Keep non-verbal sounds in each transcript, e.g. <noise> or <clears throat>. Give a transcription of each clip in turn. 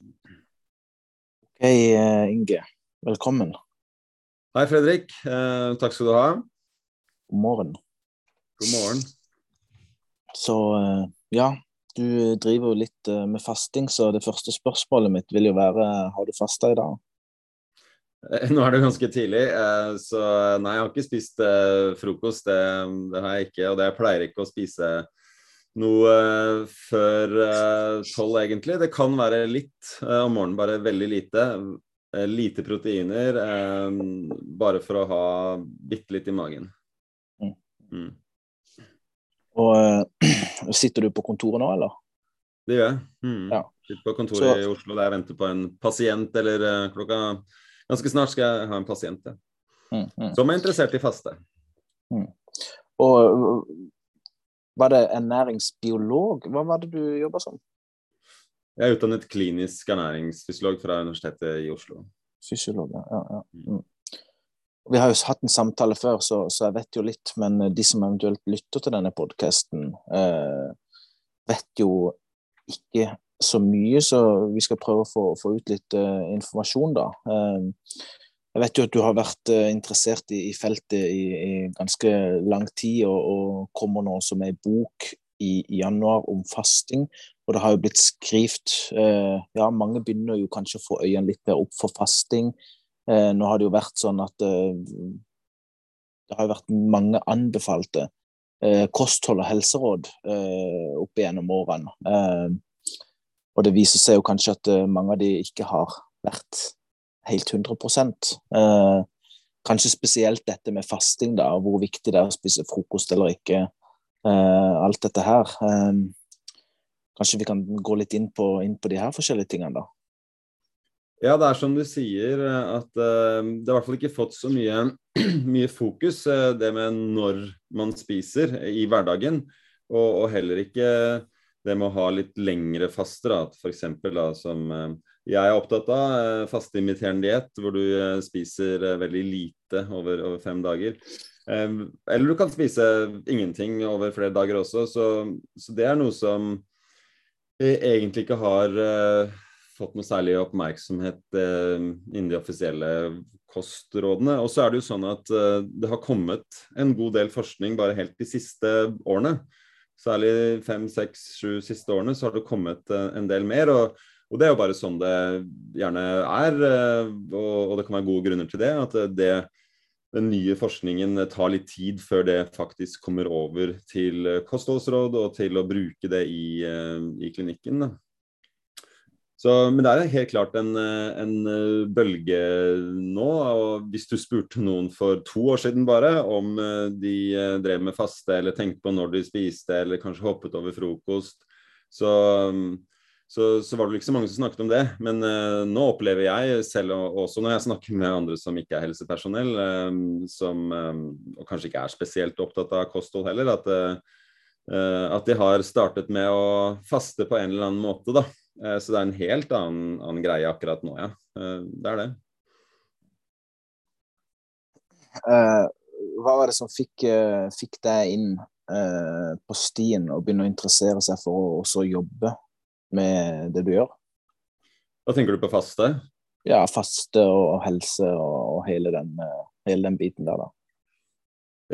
Ok, eh, Inge. Velkommen. Hei, Fredrik. Eh, takk skal du ha. God morgen. God morgen. Så eh, ja, du driver jo litt med fasting, så det første spørsmålet mitt vil jo være har du fasta i dag? Nå er det ganske tidlig, så nei, jeg har ikke spist frokost. Det, det har jeg ikke, og det jeg pleier ikke å spise noe eh, før eh, tolv, egentlig. Det kan være litt eh, om morgenen, bare veldig lite. Lite proteiner, bare for å ha bitte litt i magen. Mm. Mm. Og <clears throat> sitter du på kontoret nå, eller? Det gjør jeg. Mm. Ja. Sitter på kontoret Så- i Oslo der jeg venter på en pasient, eller klokka Ganske snart skal jeg ha en pasient ja. Mm, mm. som er interessert i faste. Og øh, var det ernæringsbiolog? Hva var det du jobba som? Jeg er utdannet klinisk ernæringsfysiolog fra Universitetet i Oslo. Fysiolog, ja. ja, ja. Mm. Vi har jo hatt en samtale før, så, så jeg vet jo litt, men de som eventuelt lytter til denne podkasten, eh, vet jo ikke så mye, så vi skal prøve å få, få ut litt eh, informasjon, da. Eh, jeg vet jo at du har vært eh, interessert i, i feltet i, i ganske lang tid, og, og kommer nå med ei bok i, i januar om fasting. Og det har jo blitt skrevet eh, Ja, mange begynner jo kanskje å få øynene litt mer opp for fasting. Eh, nå har det jo vært sånn at eh, det har jo vært mange anbefalte eh, kosthold og helseråd eh, opp igjennom årene. Og det viser seg jo kanskje at mange av de ikke har vært helt 100 eh, Kanskje spesielt dette med fasting, da, hvor viktig det er å spise frokost eller ikke. Eh, alt dette her. Eh, kanskje vi kan gå litt inn på, inn på de her forskjellige tingene, da. Ja, det er som du sier, at eh, det har i hvert fall ikke fått så mye, <clears throat> mye fokus, eh, det med når man spiser i hverdagen. Og, og heller ikke det med å ha litt lengre faster, da. Eksempel, da, som eh, jeg er opptatt av, eh, fasteimiterende diett, hvor du eh, spiser eh, veldig lite over, over fem dager. Eller du kan spise ingenting over flere dager også, så, så det er noe som egentlig ikke har fått noe særlig oppmerksomhet innen de offisielle kostrådene. Og så er det jo sånn at det har kommet en god del forskning bare helt de siste årene. Særlig fem, seks, sju siste årene så har det kommet en del mer. Og, og det er jo bare sånn det gjerne er, eh, og, det kan være gode grunner til det. At eh, det, den nye forskningen tar litt tid før det faktisk kommer over til eh, kostholdsråd og til å bruke det i, i klinikken. Så, men det er helt klart en, en bølge nå. og Hvis du spurte noen for to år siden bare om de drev med faste eller tenkte på når de spiste eller kanskje hoppet over frokost, så, mm, så, så var det ikke så mange som snakket om det. Men uh, nå opplever jeg, selv og- også når jeg snakker med andre som ikke er helsepersonell, um, som, um, og kanskje ikke er spesielt opptatt av kosthold heller, at, eh, at de har startet med å faste på en eller annen måte. da. Uh, Så det er en helt annen, annen greie akkurat nå, ja. Det er det. Hva var det som fikk, fikk deg inn på stien og begynne å interessere seg for å også jobbe med det du gjør? Hva tenker du på faste? Ja, faste og, helse og, hele, den, eh, hele den biten der, da.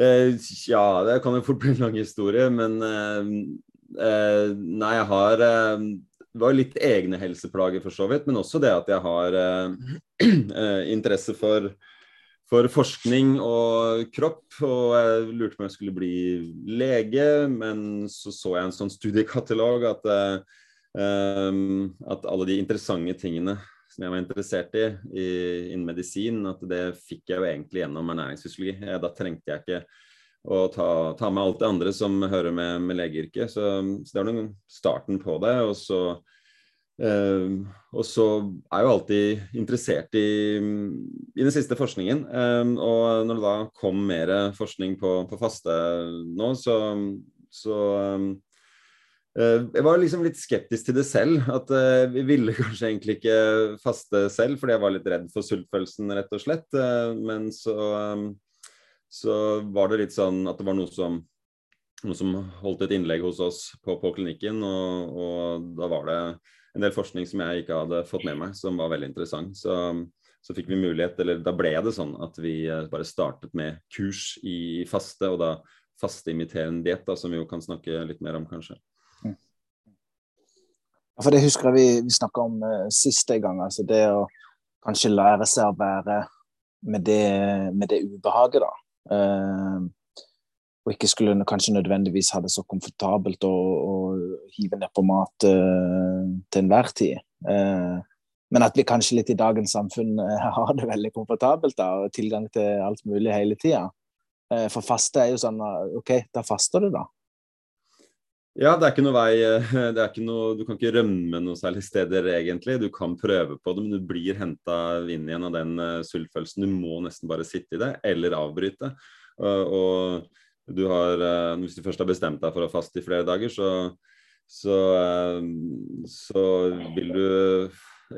Eh, ja, det kan jo fort bli en lang historie, men eh, eh, Nei, jeg har eh, Det var jo litt egne helseplager for så vidt, men også det at jeg har eh, <clears throat> interesse for, for forskning og kropp. Og jeg lurte på om jeg skulle bli lege, men så så jeg en sånn studiekatalog at, eh, at alle de interessante tingene som jeg var interessert i, i innen medisin, at det fikk jeg jo egentlig gjennom ernæringsfysiologi. Da trengte jeg ikke å ta, ta med alt det andre som hører med, med legeyrket. Så, så det var noen starten på det. Og så, eh, og så er jeg jo alltid interessert i, i den siste forskningen. Eh, og når det da kom mer forskning på, på faste nå, så, så eh, jeg var liksom litt skeptisk til det selv. At uh, vi ville <laughs> kanskje egentlig ikke faste selv, fordi jeg var litt redd for sultfølelsen, rett og slett. Uh, men så, um, så var det litt sånn at det var noe som noen som holdt et innlegg hos oss på, på klinikken, og, og, da var det en del forskning som jeg ikke hadde fått med meg, som var veldig interessant. Så, så fikk vi mulighet, eller da ble det sånn at vi eh, bare startet med kurs i faste, og da fasteimiterende diett, som vi jo kan snakke litt mer om, kanskje. For Det husker jeg vi, vi snakka om uh, siste gang. altså Det å kanskje lære seg å være med det, med det ubehaget, da. Uh, og ikke skulle kanskje nødvendigvis ha det så komfortabelt å, å hive ned på mat uh, til enhver tid. Uh, men at vi kanskje litt i dagens samfunn <laughs> har det veldig komfortabelt da, og tilgang til alt mulig hele tida. for faste er jo sånn OK, da faster du, da. Ja, det er ikke noe vei det er ikke noe, Du kan ikke rømme noe særlig steder, egentlig. Du kan prøve på det, men du blir henta inn igjen av den sultfølelsen. Du må nesten bare sitte i det, eller avbryte. og du har, uh, hvis du først har bestemt deg for å faste i flere dager, så, så, eh, så vil du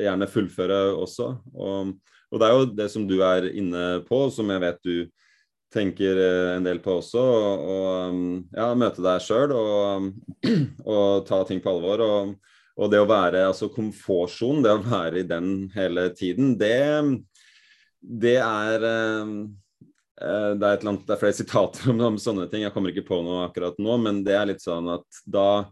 gjerne fullføre også. Og, og, det er jo det som du er inne på, som jeg vet du tenker eh, en del på også. Og, ja, møte deg sjøl og, <clears throat> og, ta ting på alvor. Og, og det å være altså komfortsonen, det å være i den hele tiden, det, det er Eh, det er, annet, det er, flere <laughs> sitater om, om, sånne ting. Jeg kommer ikke på noe akkurat nå, men det er litt sånn at da,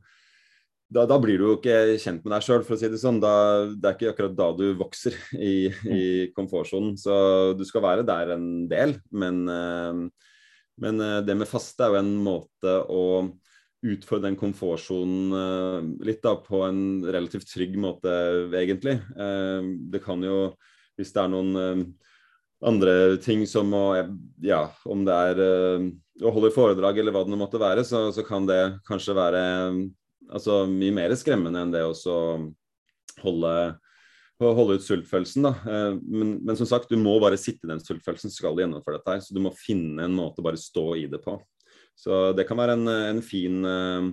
da, da blir du jo ikke kjent med deg sjøl, for å si det sånn. Da, det er ikke akkurat da du vokser i, i komfortsonen. Så du skal være der en del, men, eh, men eh, det med faste er jo en måte å utfordre den komfortsonen litt da, på en relativt trygg måte, egentlig. Det kan jo, hvis det er noen andre ting som å Ja, om det er å holde foredrag eller hva det måtte være, så, så, kan det kanskje være altså, mye mer skremmende enn det å holde, holde ut sultfølelsen. Da. Uh, men, men, som sagt, du må bare sitte i den sultfølelsen skal du gjennomføre dette. her, Så du må finne en måte å bare stå i det på. Så det kan være en, en fin uh,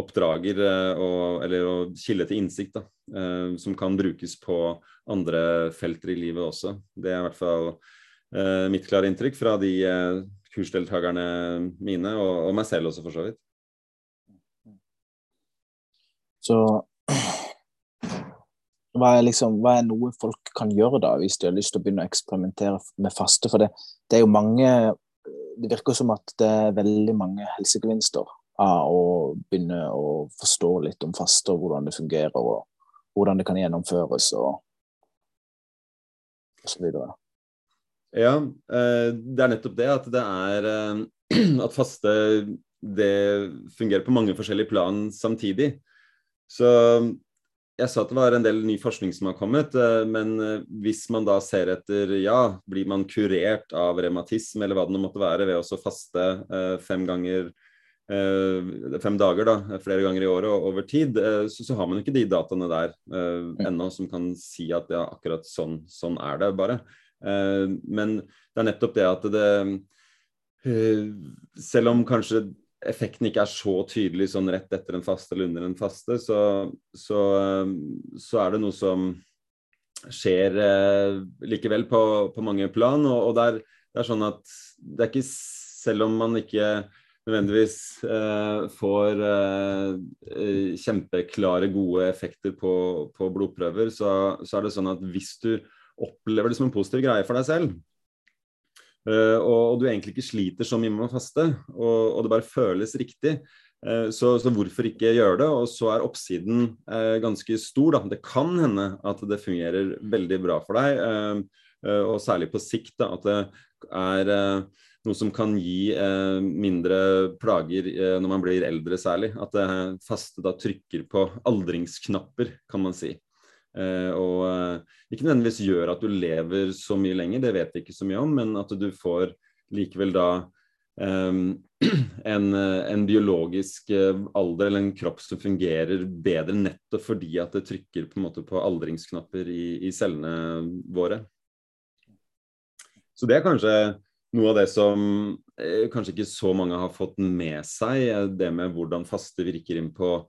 oppdrager og, eller å kilde til innsikt da, som kan brukes på andre felter i livet også. Det er i hvert fall eh, mitt klare inntrykk fra de eh, kursdeltakerne mine, og, og, meg selv også, for så vidt. Så hva er, liksom, hva er noe folk kan gjøre da, hvis de har lyst til å begynne å eksperimentere med faste? For det, det er jo mange Det virker som at det er veldig mange helsegevinster av å begynne å forstå litt om faste, og hvordan det fungerer, og hvordan det kan gjennomføres. og osv. Ja, eh, det er nettopp det at det er eh, <clears throat> at faste det fungerer på mange forskjellige plan samtidig. Så jeg sa at det var en del ny forskning som har kommet, eh, men hvis man da ser etter ja, blir man kurert av revmatisme eller hva det måtte være ved å faste fem ganger fem dager da, flere ganger i året og over tid, så, så har man ikke de dataene der ennå som kan si at ja, akkurat sånn, sånn er det bare. Men det er nettopp det at det Selv om kanskje effekten ikke er så tydelig sånn rett etter en faste eller under en faste, så, så, så er det noe som skjer likevel på, på, mange plan. Og, og det, er, det er sånn at det er ikke Selv om man ikke nødvendigvis eh, får eh, kjempeklare, gode effekter på, på blodprøver, så, så, er det sånn at hvis du opplever det som en positiv greie for deg selv, eh, og, og, du egentlig ikke sliter så mye med å faste, og, og det bare føles riktig, eh, så, så, hvorfor ikke gjøre det? Og så er oppsiden eh, ganske stor. Da. Det kan hende at det fungerer veldig bra for deg, eh, og særlig på sikt. Da, at det er noe som kan gi eh, mindre plager eh, når man blir eldre særlig. At faste da trykker på aldringsknapper, kan man si. Eh, og eh, ikke nødvendigvis gjør at du lever så mye lenger, det vet vi ikke så mye om, men at du får likevel da <clears throat> eh, en, en, biologisk eh, alder eller en kropp som fungerer bedre nettopp fordi at det trykker på, en måte på aldringsknapper i, i cellene våre. Så det er kanskje noe av det som eh, kanskje ikke så mange har fått med seg, det med hvordan faste virker inn på,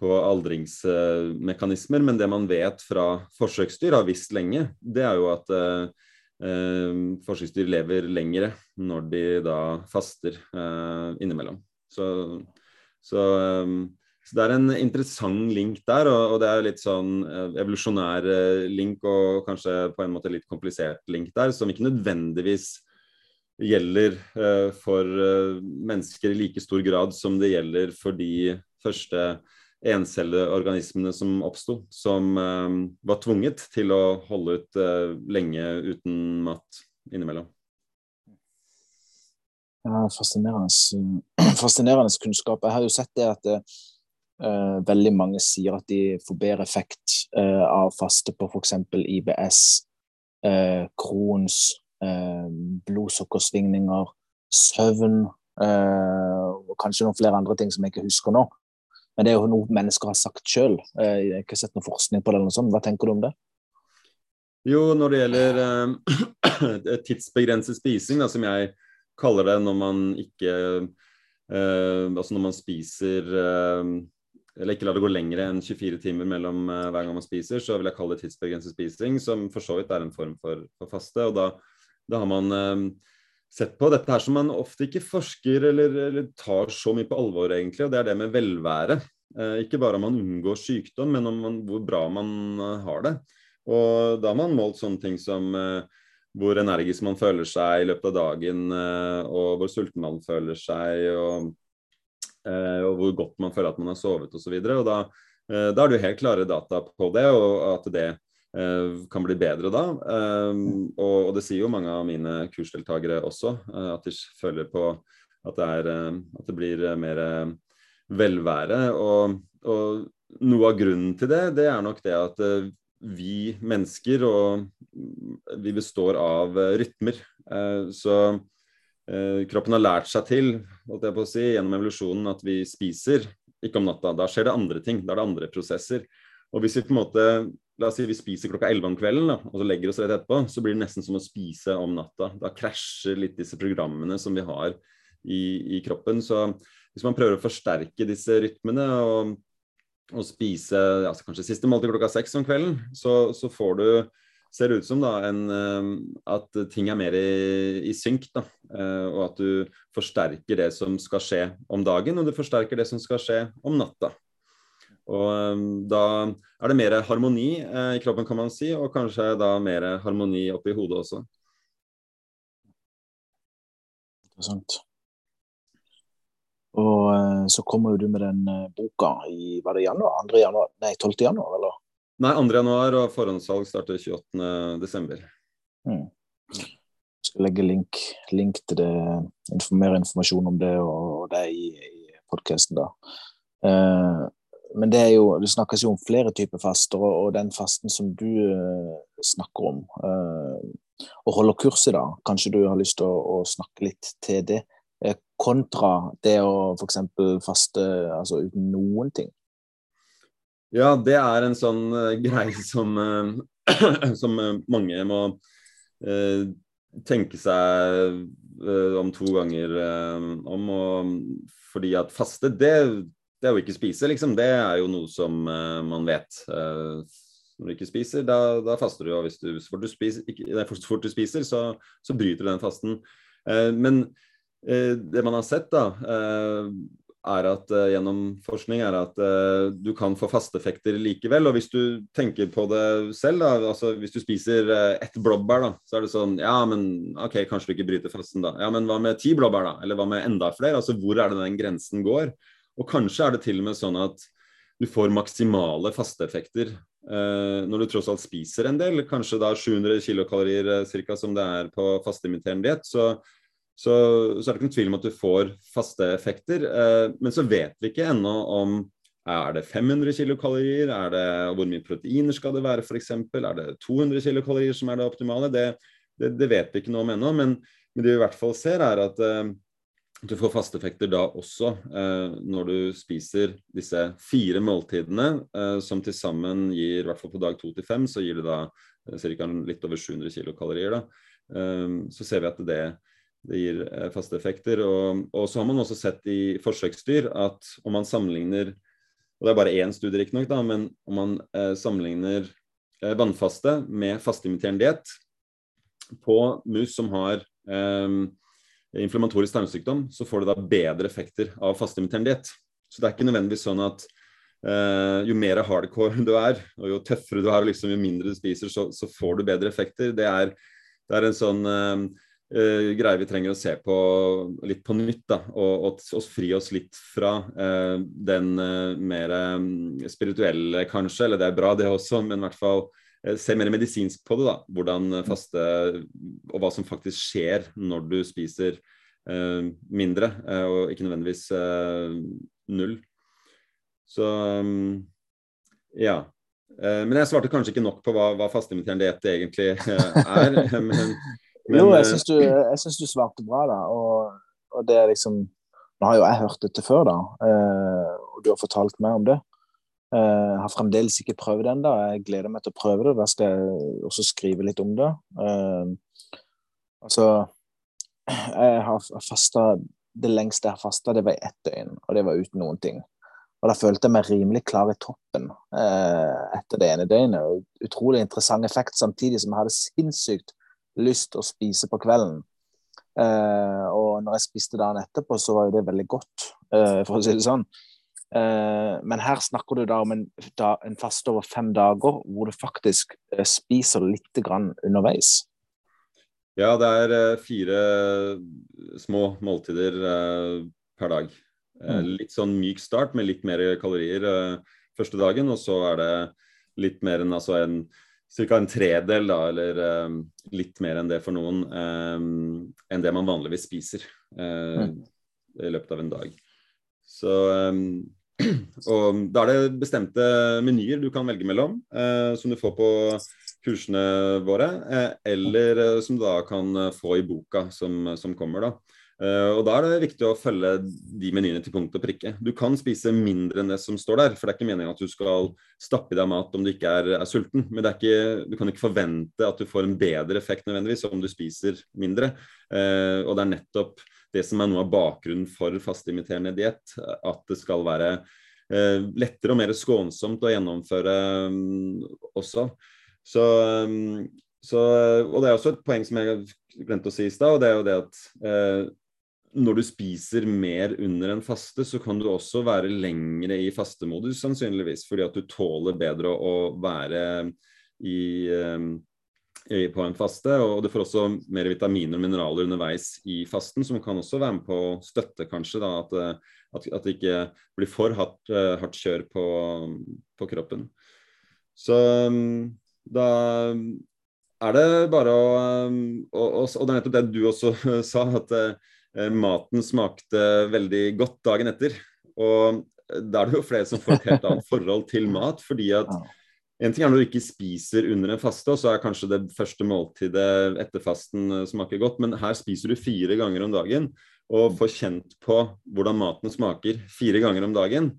på aldringsmekanismer. Men det man vet fra forsøksdyr, har visst lenge, det er jo at eh, eh forsøksdyr lever lengre når de da faster eh, innimellom. Så, så, så, det er en interessant link der, og, og det er litt sånn evolusjonær link og kanskje på en måte litt komplisert link der, som ikke nødvendigvis gjelder for mennesker i like stor grad som det gjelder for de første encelleorganismene som oppsto, som uh, var tvunget til å holde ut uh, lenge uten mat innimellom. Ja, fascinerende, <clears throat> fascinerende, kunnskap. Jeg har jo sett det at uh, veldig mange sier at de får bedre effekt av faste på f.eks. IBS, Crohns, blodsukkersvingninger, søvn og kanskje noen flere andre ting som jeg ikke husker nå. Men det er jo noe mennesker har sagt sjøl. Eh, jeg har ikke sett noe forskning på det. eller noe sånt. Hva tenker du om det? Jo, når det gjelder eh, <clears throat> tidsbegrenset spising, da, som jeg kaller det når man ikke eh, Altså når man spiser eh, eller ikke lar det gå lenger enn 24 timer mellom eh, hver gang man spiser, så vil jeg kalle det tidsbegrenset spising, som for så vidt er en form for, for faste. og da, da har man eh, sett på. Dette her som man ofte ikke forsker eller, eller, tar så mye på alvor, egentlig, og det er det med velvære. Eh, ikke bare om man unngår sykdom, men om man, hvor bra man uh, har det. Og da har man målt sånne ting som uh, hvor energisk man føler seg i løpet av dagen, og hvor sulten man føler seg, og, og hvor godt man føler at man har sovet osv. Da, da er det jo helt klare data på det, og at det Eh, kan bli bedre da. Eh, og, og, det sier jo mange av mine kursdeltakere også, eh, at de føler på at det, er, at det blir mer velvære. Og, og, noe av grunnen til det, det er nok det at vi mennesker og vi består av rytmer. Så kroppen har lært seg til holdt jeg på å si, gjennom evolusjonen at vi spiser ikke om natta. Da skjer det andre ting. Da er det andre prosesser. Og hvis vi på en måte La oss si vi spiser klokka 11 om kvelden da, og så legger oss rett etterpå, så blir det nesten som å spise om natta. Da krasjer litt disse programmene som vi har i, i kroppen. Så hvis man prøver å forsterke disse rytmene og, og spise altså kanskje siste måltid klokka seks om kvelden, så, så får du ser det ut som da, en, eh, at ting er mer i, i synk. Da, eh, og at du forsterker det som skal skje om dagen, og du forsterker det som skal skje om natta. Og um, da er det mer harmoni eh, i kroppen, kan man si, og kanskje da mer harmoni oppi hodet også. Interessant. Og eh, så kommer jo du med den eh, boka i var det januar? 2. januar? Nei, 12. januar, eller? Nei, 2. januar, og forhåndssalg starter 28. desember. Mm. Jeg skal legge link, link til det, mer informasjon om det og, det i, i podkasten, da. Eh, men det er jo, det snakkes jo om flere typer faster, og, og den fasten som du uh, snakker om, uh, og holder kurs i, da, kanskje du har lyst til å, å snakke litt til det, uh, kontra det å f.eks. faste altså uten noen ting? Ja, det er en sånn greie som, <clears throat> som mange må tenke seg om to ganger om. Og, fordi at faste, det det å ikke spise, liksom, det er jo noe som uh, man vet. Uh, når du ikke spiser, da, da faster du. Og hvis du, så fort du spiser, ikke, nei, fort du spiser så, så, bryter du den fasten. Uh, men det man har sett, da, er at gjennom forskning er at du kan få fasteffekter likevel. Og hvis du tenker på det selv, da, altså hvis du spiser ett blåbær, så er det sånn Ja, men OK, kanskje du ikke bryter fasten da. Ja, men hva med ti blåbær, da? Eller hva med enda flere? Altså hvor er det den grensen går? Og kanskje er det til og med sånn at du får maksimale fasteeffekter eh, når du tross alt spiser en del. Kanskje da 700 kilokalorier eh, cirka, som det er på fasteimiterende diett. Så, så, så, er det ikke noen tvil om at du får fasteeffekter. Eh, men så vet vi ikke ennå om er det 500 kilokalorier, er det, hvor mye proteiner skal det være f.eks., er det 200 kilokalorier som er det optimale? Det, det, det vet vi ikke noe om ennå. Men, men, det vi i hvert fall ser, er at eh, du får fasteffekter da også eh, når du spiser disse fire måltidene, eh, som til sammen gir, i hvert fall på dag to til fem, så gir det da eh, ca. litt over 700 kilokalorier. Da. Eh, så ser vi at det, det gir eh, faste effekter. Og, og, så har man også sett i forsøksdyr at om man sammenligner og det er bare én studie, riktignok, men om man eh, sammenligner eh, vannfaste med fasteimiterende diett på mus som har inflammatorisk tarmsykdom, så får du da bedre effekter av fastimiterende diett. Så det er ikke nødvendigvis sånn at uh, jo mer hardcore du er, og jo tøffere du er, og liksom, jo mindre du spiser, så, så, får du bedre effekter. Det er, det er en sånn uh, uh, greie vi trenger å se på litt på nytt. da, Og, og, og fri oss litt fra den mer um, spirituelle, kanskje. Eller det er bra, det også, men i hvert fall se mer medisinsk på det. da, Hvordan faste Og hva som faktisk skjer når du spiser mindre, og ikke nødvendigvis null. Så um, ja. Men jeg svarte kanskje ikke nok på hva, hva fasteimiterende diett egentlig er. <laughs> men, <laughs> men, jo, jeg syns du, du, svarte bra, da. Og, og, det er liksom Nå har jo jeg hørt dette før, da, og du har fortalt meg om det. Jeg har fremdeles ikke prøvd det ennå. Jeg gleder meg til å prøve det. Da skal jeg også skrive litt om det. altså Jeg har fasta det lengste jeg har fasta, det var i ett døgn, og det var uten noen ting. Og da følte jeg meg rimelig klar i toppen uh, etter det ene døgnet. Utrolig interessant effekt, samtidig som jeg hadde sinnssykt lyst å spise på kvelden. Eh, og når jeg spiste dagen etterpå, så var jo det veldig godt, eh, for å si det sånn. Eh, men her snakker du da om en, da, en faste over fem dager, hvor du faktisk eh, spiser litt grann underveis. Ja, det er eh, fire små måltider per dag. Mm. Litt sånn myk start med litt mer kalorier første dagen, og så er det litt mer enn altså en ca. en tredel, da, eller um, litt mer enn det for noen, um, enn det man vanligvis spiser uh, mm. i løpet av en dag. Så um, Og da er det bestemte menyer du kan velge mellom, eh, som du får på kursene våre, eh, eller eh, som du da kan eh, få i boka som, som kommer. da. Og Da er det viktig å følge de menyene til punkt og prikke. Du kan spise mindre enn det som står der, for det er ikke meningen at du skal stappe i deg mat om du ikke er, er sulten. Men ikke, du kan ikke forvente at du får en bedre effekt nødvendigvis om du spiser mindre. Eh, og det er nettopp det som er noe av bakgrunnen for fastimiterende diett, at det skal være eh, lettere og mer skånsomt å gjennomføre um, også. Så, um, så, og det er også et poeng som jeg glemte å si i stad, og det er jo det at eh, når du spiser mer under en faste, så kan du også være lengre i fastemodus sannsynligvis, fordi at du tåler bedre å, å være i, um, i, på en faste. Og du får også mer vitaminer og mineraler underveis i fasten, som kan også være med på å støtte kanskje da, at, at, at, det ikke blir for hardt, uh, hardt kjør på, på kroppen. Så um, da er det bare å Og, og, og det er nettopp det du også <laughs> sa, at eh, maten smakte veldig godt dagen etter. Og da er det jo flere som får et helt annet forhold til mat. fordi at en ting er når du ikke spiser under en faste, og så er kanskje det første måltidet etter fasten eh, smaker godt, men her spiser du fire ganger om dagen og får kjent på hvordan maten smaker fire ganger om dagen.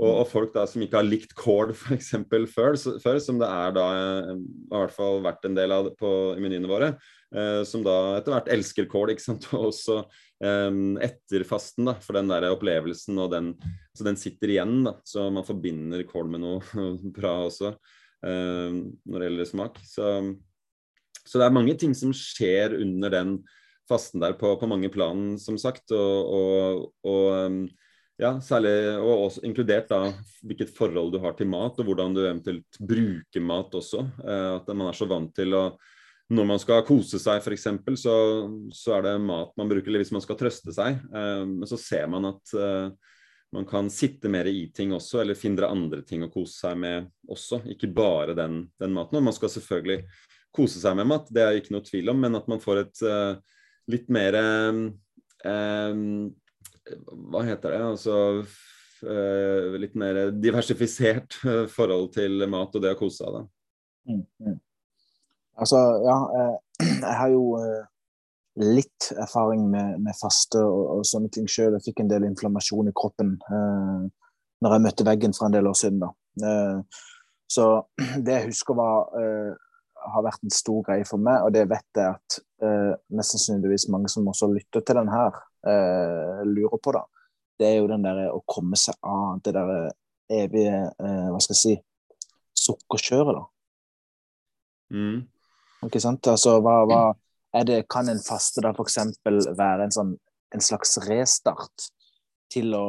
Og, og, folk da som ikke har likt kål f.eks. Før, før, som det er da eh, har i hvert fall vært en del av på, i menyene våre, eh, som da etter hvert elsker kål. ikke sant, <laughs> Og også eh, etter fasten, da, for den der opplevelsen og den, så den sitter igjen. da, Så man forbinder kål med noe <laughs> bra også eh, når det gjelder smak. Så, så, det er mange ting som skjer under den fasten der på, på mange plan, som sagt. og, og, og ehm, ja, særlig, og også inkludert da hvilket forhold du har til mat, og hvordan du eventuelt bruker mat også. Eh, at man er så vant til å Når man skal kose seg f.eks., så, så er det mat man bruker, hvis man skal trøste seg. Eh, men så ser man at eh, man kan sitte mer i ting også, eller finne andre ting å kose seg med også. Ikke bare den, den maten. Og man skal selvfølgelig kose seg med mat, det er ikke noe tvil om, men at man får et uh, litt mer hva heter det? Altså litt mer diversifisert forhold til mat og det å kose seg. Mm. Altså, ja. Eh, <clears throat> jeg har jo litt erfaring med, med faste og, og, sånne ting sjøl. Jeg fikk en del inflammasjon i kroppen eh, når jeg møtte veggen for en del år siden. da. Eh, så <clears throat> det jeg husker var eh, har vært en stor greie for meg, og det vet jeg at eh, mest sannsynligvis mange som også lytter til den her, eh, lurer på, da, det er jo den der å komme seg av det der evige eh, Hva skal jeg si sukkerkjøret, da. Mm. Ikke sant? Altså, hva, hva, det, kan en faste da f.eks. være en, sånn, en slags restart til å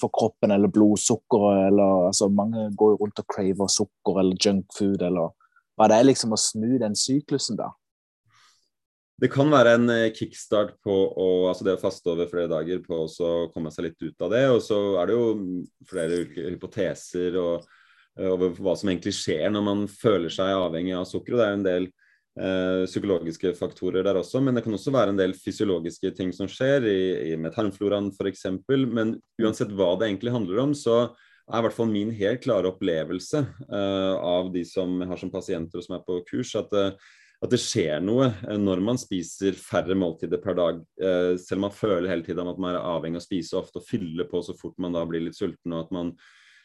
for kroppen eller blodsukkeret eller altså Mange går jo rundt og craver sukker eller junkfood eller Hva det er liksom å snu den syklusen, da? Det kan være en eh, kickstart på å, altså det å faste over flere dager på å komme seg litt ut av det. Og så er det jo flere hypoteser og, over hva som egentlig skjer når man føler seg avhengig av sukker. og Det er en del eh, psykologiske faktorer der også, men det kan også være en del fysiologiske ting som skjer i, i med tarmfloraen f.eks. Men uansett hva det egentlig handler om, så er i hvert fall min helt klare opplevelse eh, av de som har som pasienter og som er på kurs, at eh, at det skjer noe eh, når man spiser færre måltider per dag. Eh, selv om man føler hele tiden at man er avhengig av å spise ofte og fylle på så fort man da blir litt sulten. og at man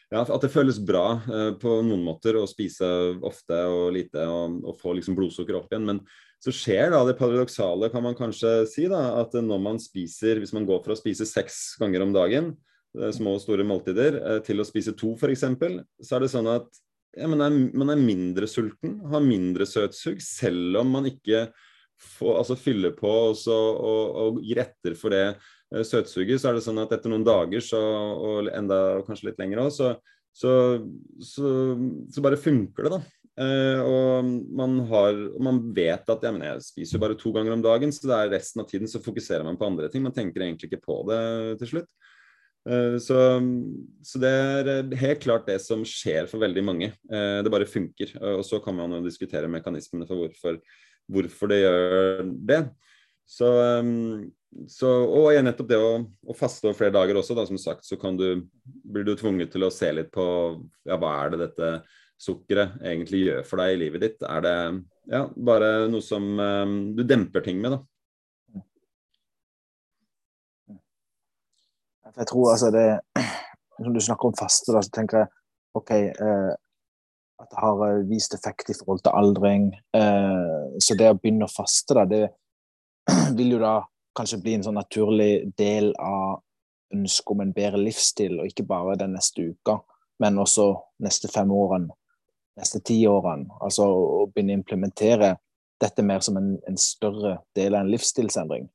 ja, at det føles bra eh, på noen måter å spise ofte og lite og, og, få liksom blodsukker opp igjen. Men så skjer da det paradoksale, kan man kanskje si, da, at når man spiser, hvis man går fra å spise seks ganger om dagen, små og store måltider, til å spise to f.eks., så er det sånn at ja, man, er, man, er, mindre sulten, har mindre søtsug, selv om man ikke får, altså fyller på også, og, og, gir etter for det uh, søtsuget. Så er det sånn at etter noen dager, så, og enda kanskje litt lenger òg, så, så, så, så, bare funker det, da. Uh, og man, har, man vet at ja, jeg spiser jo bare to ganger om dagen, så det er resten av tiden så fokuserer man på andre ting. Man tenker egentlig ikke på det til slutt. Eh, så, det er eh, helt klart det som skjer for veldig mange. Eh, det bare funker. Og så kan man jo diskutere mekanismene for hvorfor, hvorfor det gjør det. Så, så, og igjen nettopp det å, å, faste over flere dager også, da, som sagt, så kan du, blir du tvunget til å se litt på ja, hva er det dette sukkeret egentlig gjør for deg i livet ditt. Er det ja, bare noe som um, du demper ting med, da. Jeg tror altså det Når du snakker om faste, da, så tenker jeg OK eh, At det har eh, vist effekt i forhold til aldring. Eh, så det å begynne å faste, da, det <clears throat> vil jo da kanskje bli en sånn naturlig del av ønsket om en bedre livsstil, og ikke bare den neste uka, men også neste fem årene, neste ti årene. Altså å begynne å implementere dette mer som en, en større del av en livsstilsendring.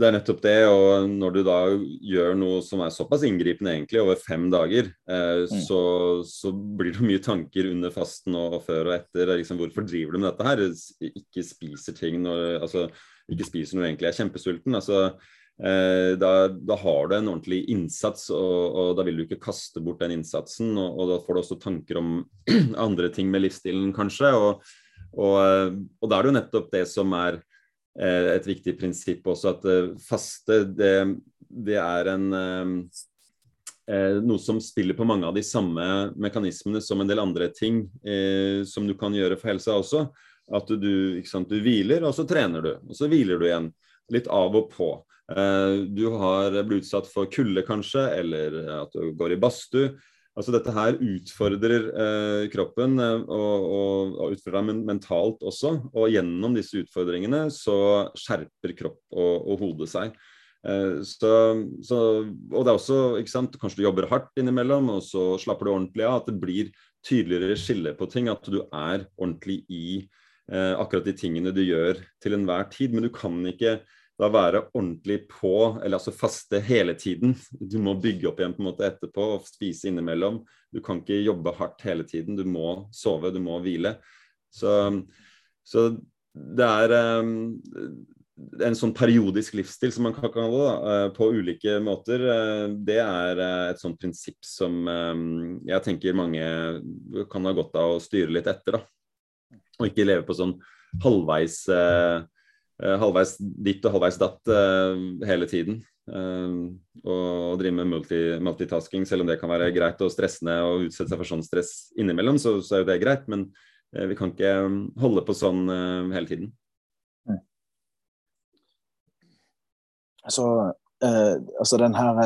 Det er nettopp det, og når du da gjør noe som er såpass inngripende egentlig over fem dager, eh, mm. så, så, blir det mye tanker under fasten og, og før og etter. Liksom, hvorfor driver du med dette her? Ikke spiser ting når altså, ikke spiser noe egentlig er kjempesulten. altså eh, da, da, har du en ordentlig innsats, og, og, da vil du ikke kaste bort den innsatsen. Og, og da får du også tanker om <clears throat> andre ting med livsstilen, kanskje. Og, og, da er det jo nettopp det som er Eh, et viktig prinsipp også at eh, faste det, det er en eh, noe som spiller på mange av de samme mekanismene som en del andre ting eh, som du kan gjøre for helsa også. At du, sant, du, hviler, og så trener du. Og så hviler du igjen. Litt av og på. Eh, du har blitt utsatt for kulde kanskje, eller at du går i badstue. Altså Dette her utfordrer eh, kroppen eh, og, og, og, utfordrer deg mentalt også. Og gjennom disse utfordringene så skjerper kropp og, og hode seg. Eh, så, så, og det er også, ikke sant, Kanskje du jobber hardt innimellom, og så slapper du ordentlig av. At det blir tydeligere skille på ting. At du er ordentlig i eh, akkurat de tingene du gjør til enhver tid. Men du kan ikke da være ordentlig på, eller altså faste hele tiden. Du må bygge opp igjen på en måte etterpå og spise innimellom. Du kan ikke jobbe hardt hele tiden. Du må sove, du må hvile. Så, så det er um, en sånn periodisk livsstil, som man kan kalle det, da, eh, på ulike måter. Eh, det er et sånt prinsipp som jeg tenker mange kan ha godt av å styre litt etter. da. Og ikke leve på sånn halvveis uh, Eh, halvveis ditt og halvveis datt eh, hele tiden. Uh, og drive med multi, multitasking, selv om det kan være greit og stressende og utsette seg for sånn stress innimellom, så, så er jo det greit. Men uh, vi kan ikke um, holde på sånn hele tiden. Mm. Så altså den her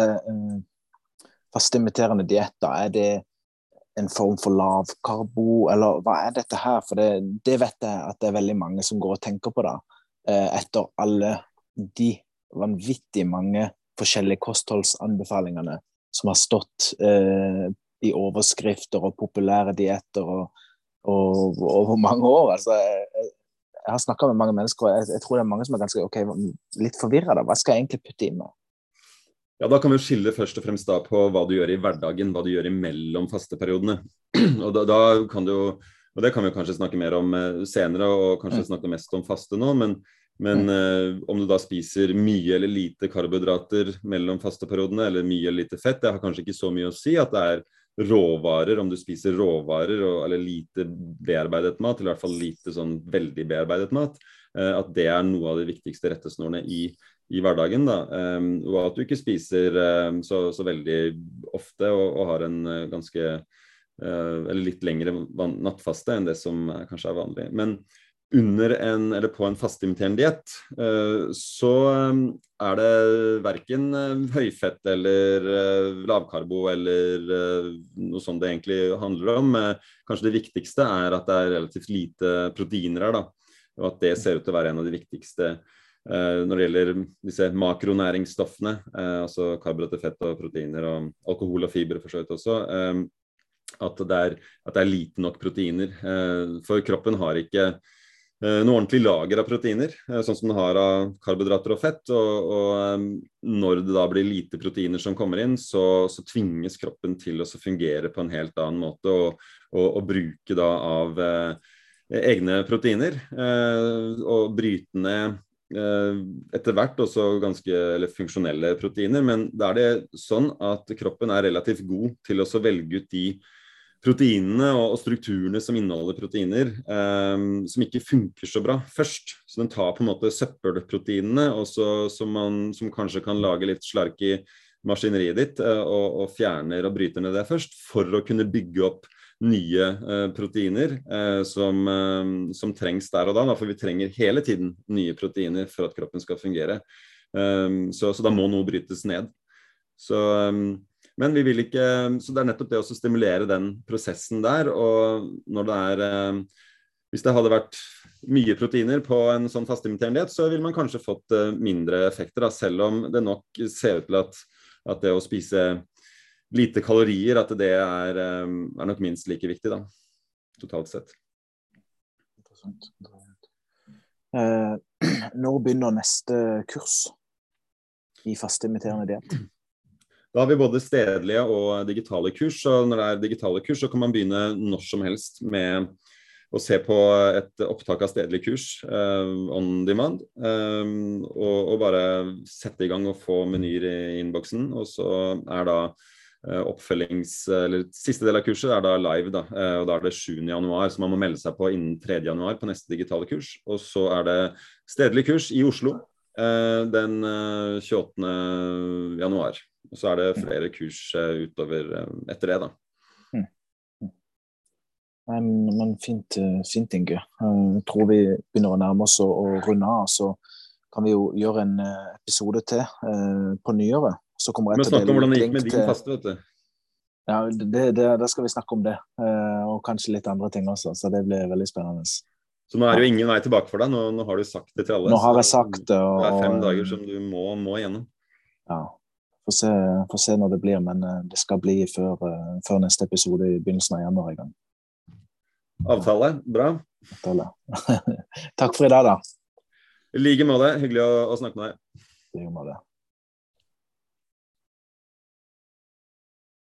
fastimiterende dietta, er det en form for lavkarbo, eller hva er dette her? For det, det, vet jeg at det er veldig mange som går og tenker på det. Eh, etter alle de vanvittig mange forskjellige kostholdsanbefalingene som har stått eh, i overskrifter og populære dietter og, over mange år. Altså, jeg, jeg har snakka med mange mennesker, og jeg, jeg, tror det er mange som er ganske okay, litt forvirra. Hva skal jeg egentlig putte inn nå? Ja, Da kan vi skille først og fremst da på hva du gjør i hverdagen, hva du gjør imellom fasteperiodene. <clears throat> og da, da kan du og Det kan vi kanskje snakke mer om eh, senere, og kanskje snakke mest om faste nå. Men, men eh, om du da spiser mye eller lite karbohydrater mellom fasteperiodene, eller mye eller lite fett, det har kanskje ikke så mye å si. At det er råvarer, om du spiser råvarer og, eller lite bearbeidet mat, eller i hvert fall lite sånn veldig bearbeidet mat, eh, at det er noe av de viktigste rettesnorene i, i hverdagen. da, um, Og at du ikke spiser um, så, så, veldig ofte og, og har en uh, ganske uh, Eller litt lengre nattfaste enn det som uh, kanskje er vanlig. Men under en, eller på en fastimiterende diett, eh, så eh, er det verken eh, høyfett eller lavkarbo eller noe sånt det egentlig handler om. Kanskje det viktigste er at det er relativt lite proteiner her, da. Og at det ser ut til å være en av de viktigste når det gjelder disse makronæringsstoffene, altså karbohydrater, fett og proteiner og alkohol og fiber for så vidt også. At det, er, at det er lite nok proteiner. For kroppen har ikke Eh, noe ordentlig lager av proteiner, eh, sånn som den har av karbohydrater og fett. Og, og, eh, når det da blir lite proteiner som kommer inn, så, så tvinges kroppen til å fungere på en helt annen måte og, og, og bruke da av eh, egne proteiner. Eh, og bryte ned eh, etter hvert også ganske eller funksjonelle proteiner. Men da er det sånn at kroppen er relativt god til å velge ut de proteinene og, strukturene som inneholder proteiner, eh, som ikke funker så bra først. Så den tar på en måte søppelproteinene, som, som kanskje kan lage litt slark i maskineriet ditt, eh, og, og, fjerner og bryter ned det først, for å kunne bygge opp nye uh, proteiner uh, som, som, trengs der og da. For vi trenger hele tiden nye proteiner for at kroppen skal fungere. Så, så, da må noe brytes ned. Så men vi vil ikke Så det er nettopp det å stimulere den prosessen der. Og når det er eh, Hvis det hadde vært mye proteiner på en sånn fasteimiterende diett, så ville man kanskje fått eh, mindre effekter, da, selv om det nok ser ut til at, at det å spise lite kalorier, at det er, eh, er nok minst like viktig, da, totalt sett. Interessant. Eh, <clears throat> når begynner neste kurs i fasteimiterende diett? Da har vi både stedlige og digitale kurs. og Når det er digitale kurs, så kan man begynne når som helst med å se på et opptak av stedlig kurs uh, on demand. Um, og, og, bare sette i gang og få menyer i innboksen. Og så er da oppfølgings... Eller siste del av kurset er da live, da. Uh, og da er det 7. januar, så man må melde seg på innen 3. januar på neste digitale kurs. Og så er det stedlig kurs i Oslo den 28. januar. Og så er det flere kurs eh, utover eh, etter det, da. Mm. Men, men fint, eh, fint, Inge. Jeg tror vi begynner å nærme oss å, runde av. Så kan vi jo gjøre en episode til på nyåret. Så kommer jeg til å snakke om hvordan det gikk med din faste, vet du. Ja, det, det, da skal vi snakke om det. Og kanskje litt andre ting også. Så det blir veldig spennende. Så nå er det jo ingen vei tilbake for deg. Nå, nå har du sagt det til alle. Nå har jeg sagt det. Og, det er fem dager som du må, må gjennom. Ja, Får se, får se, når det blir, men eh, det skal bli før, eh, før neste episode i begynnelsen av januar en gang. Avtale. Bra. Avtale. <laughs> Takk for i dag, da. I like måte. Hyggelig å, å snakke med deg. I like måte.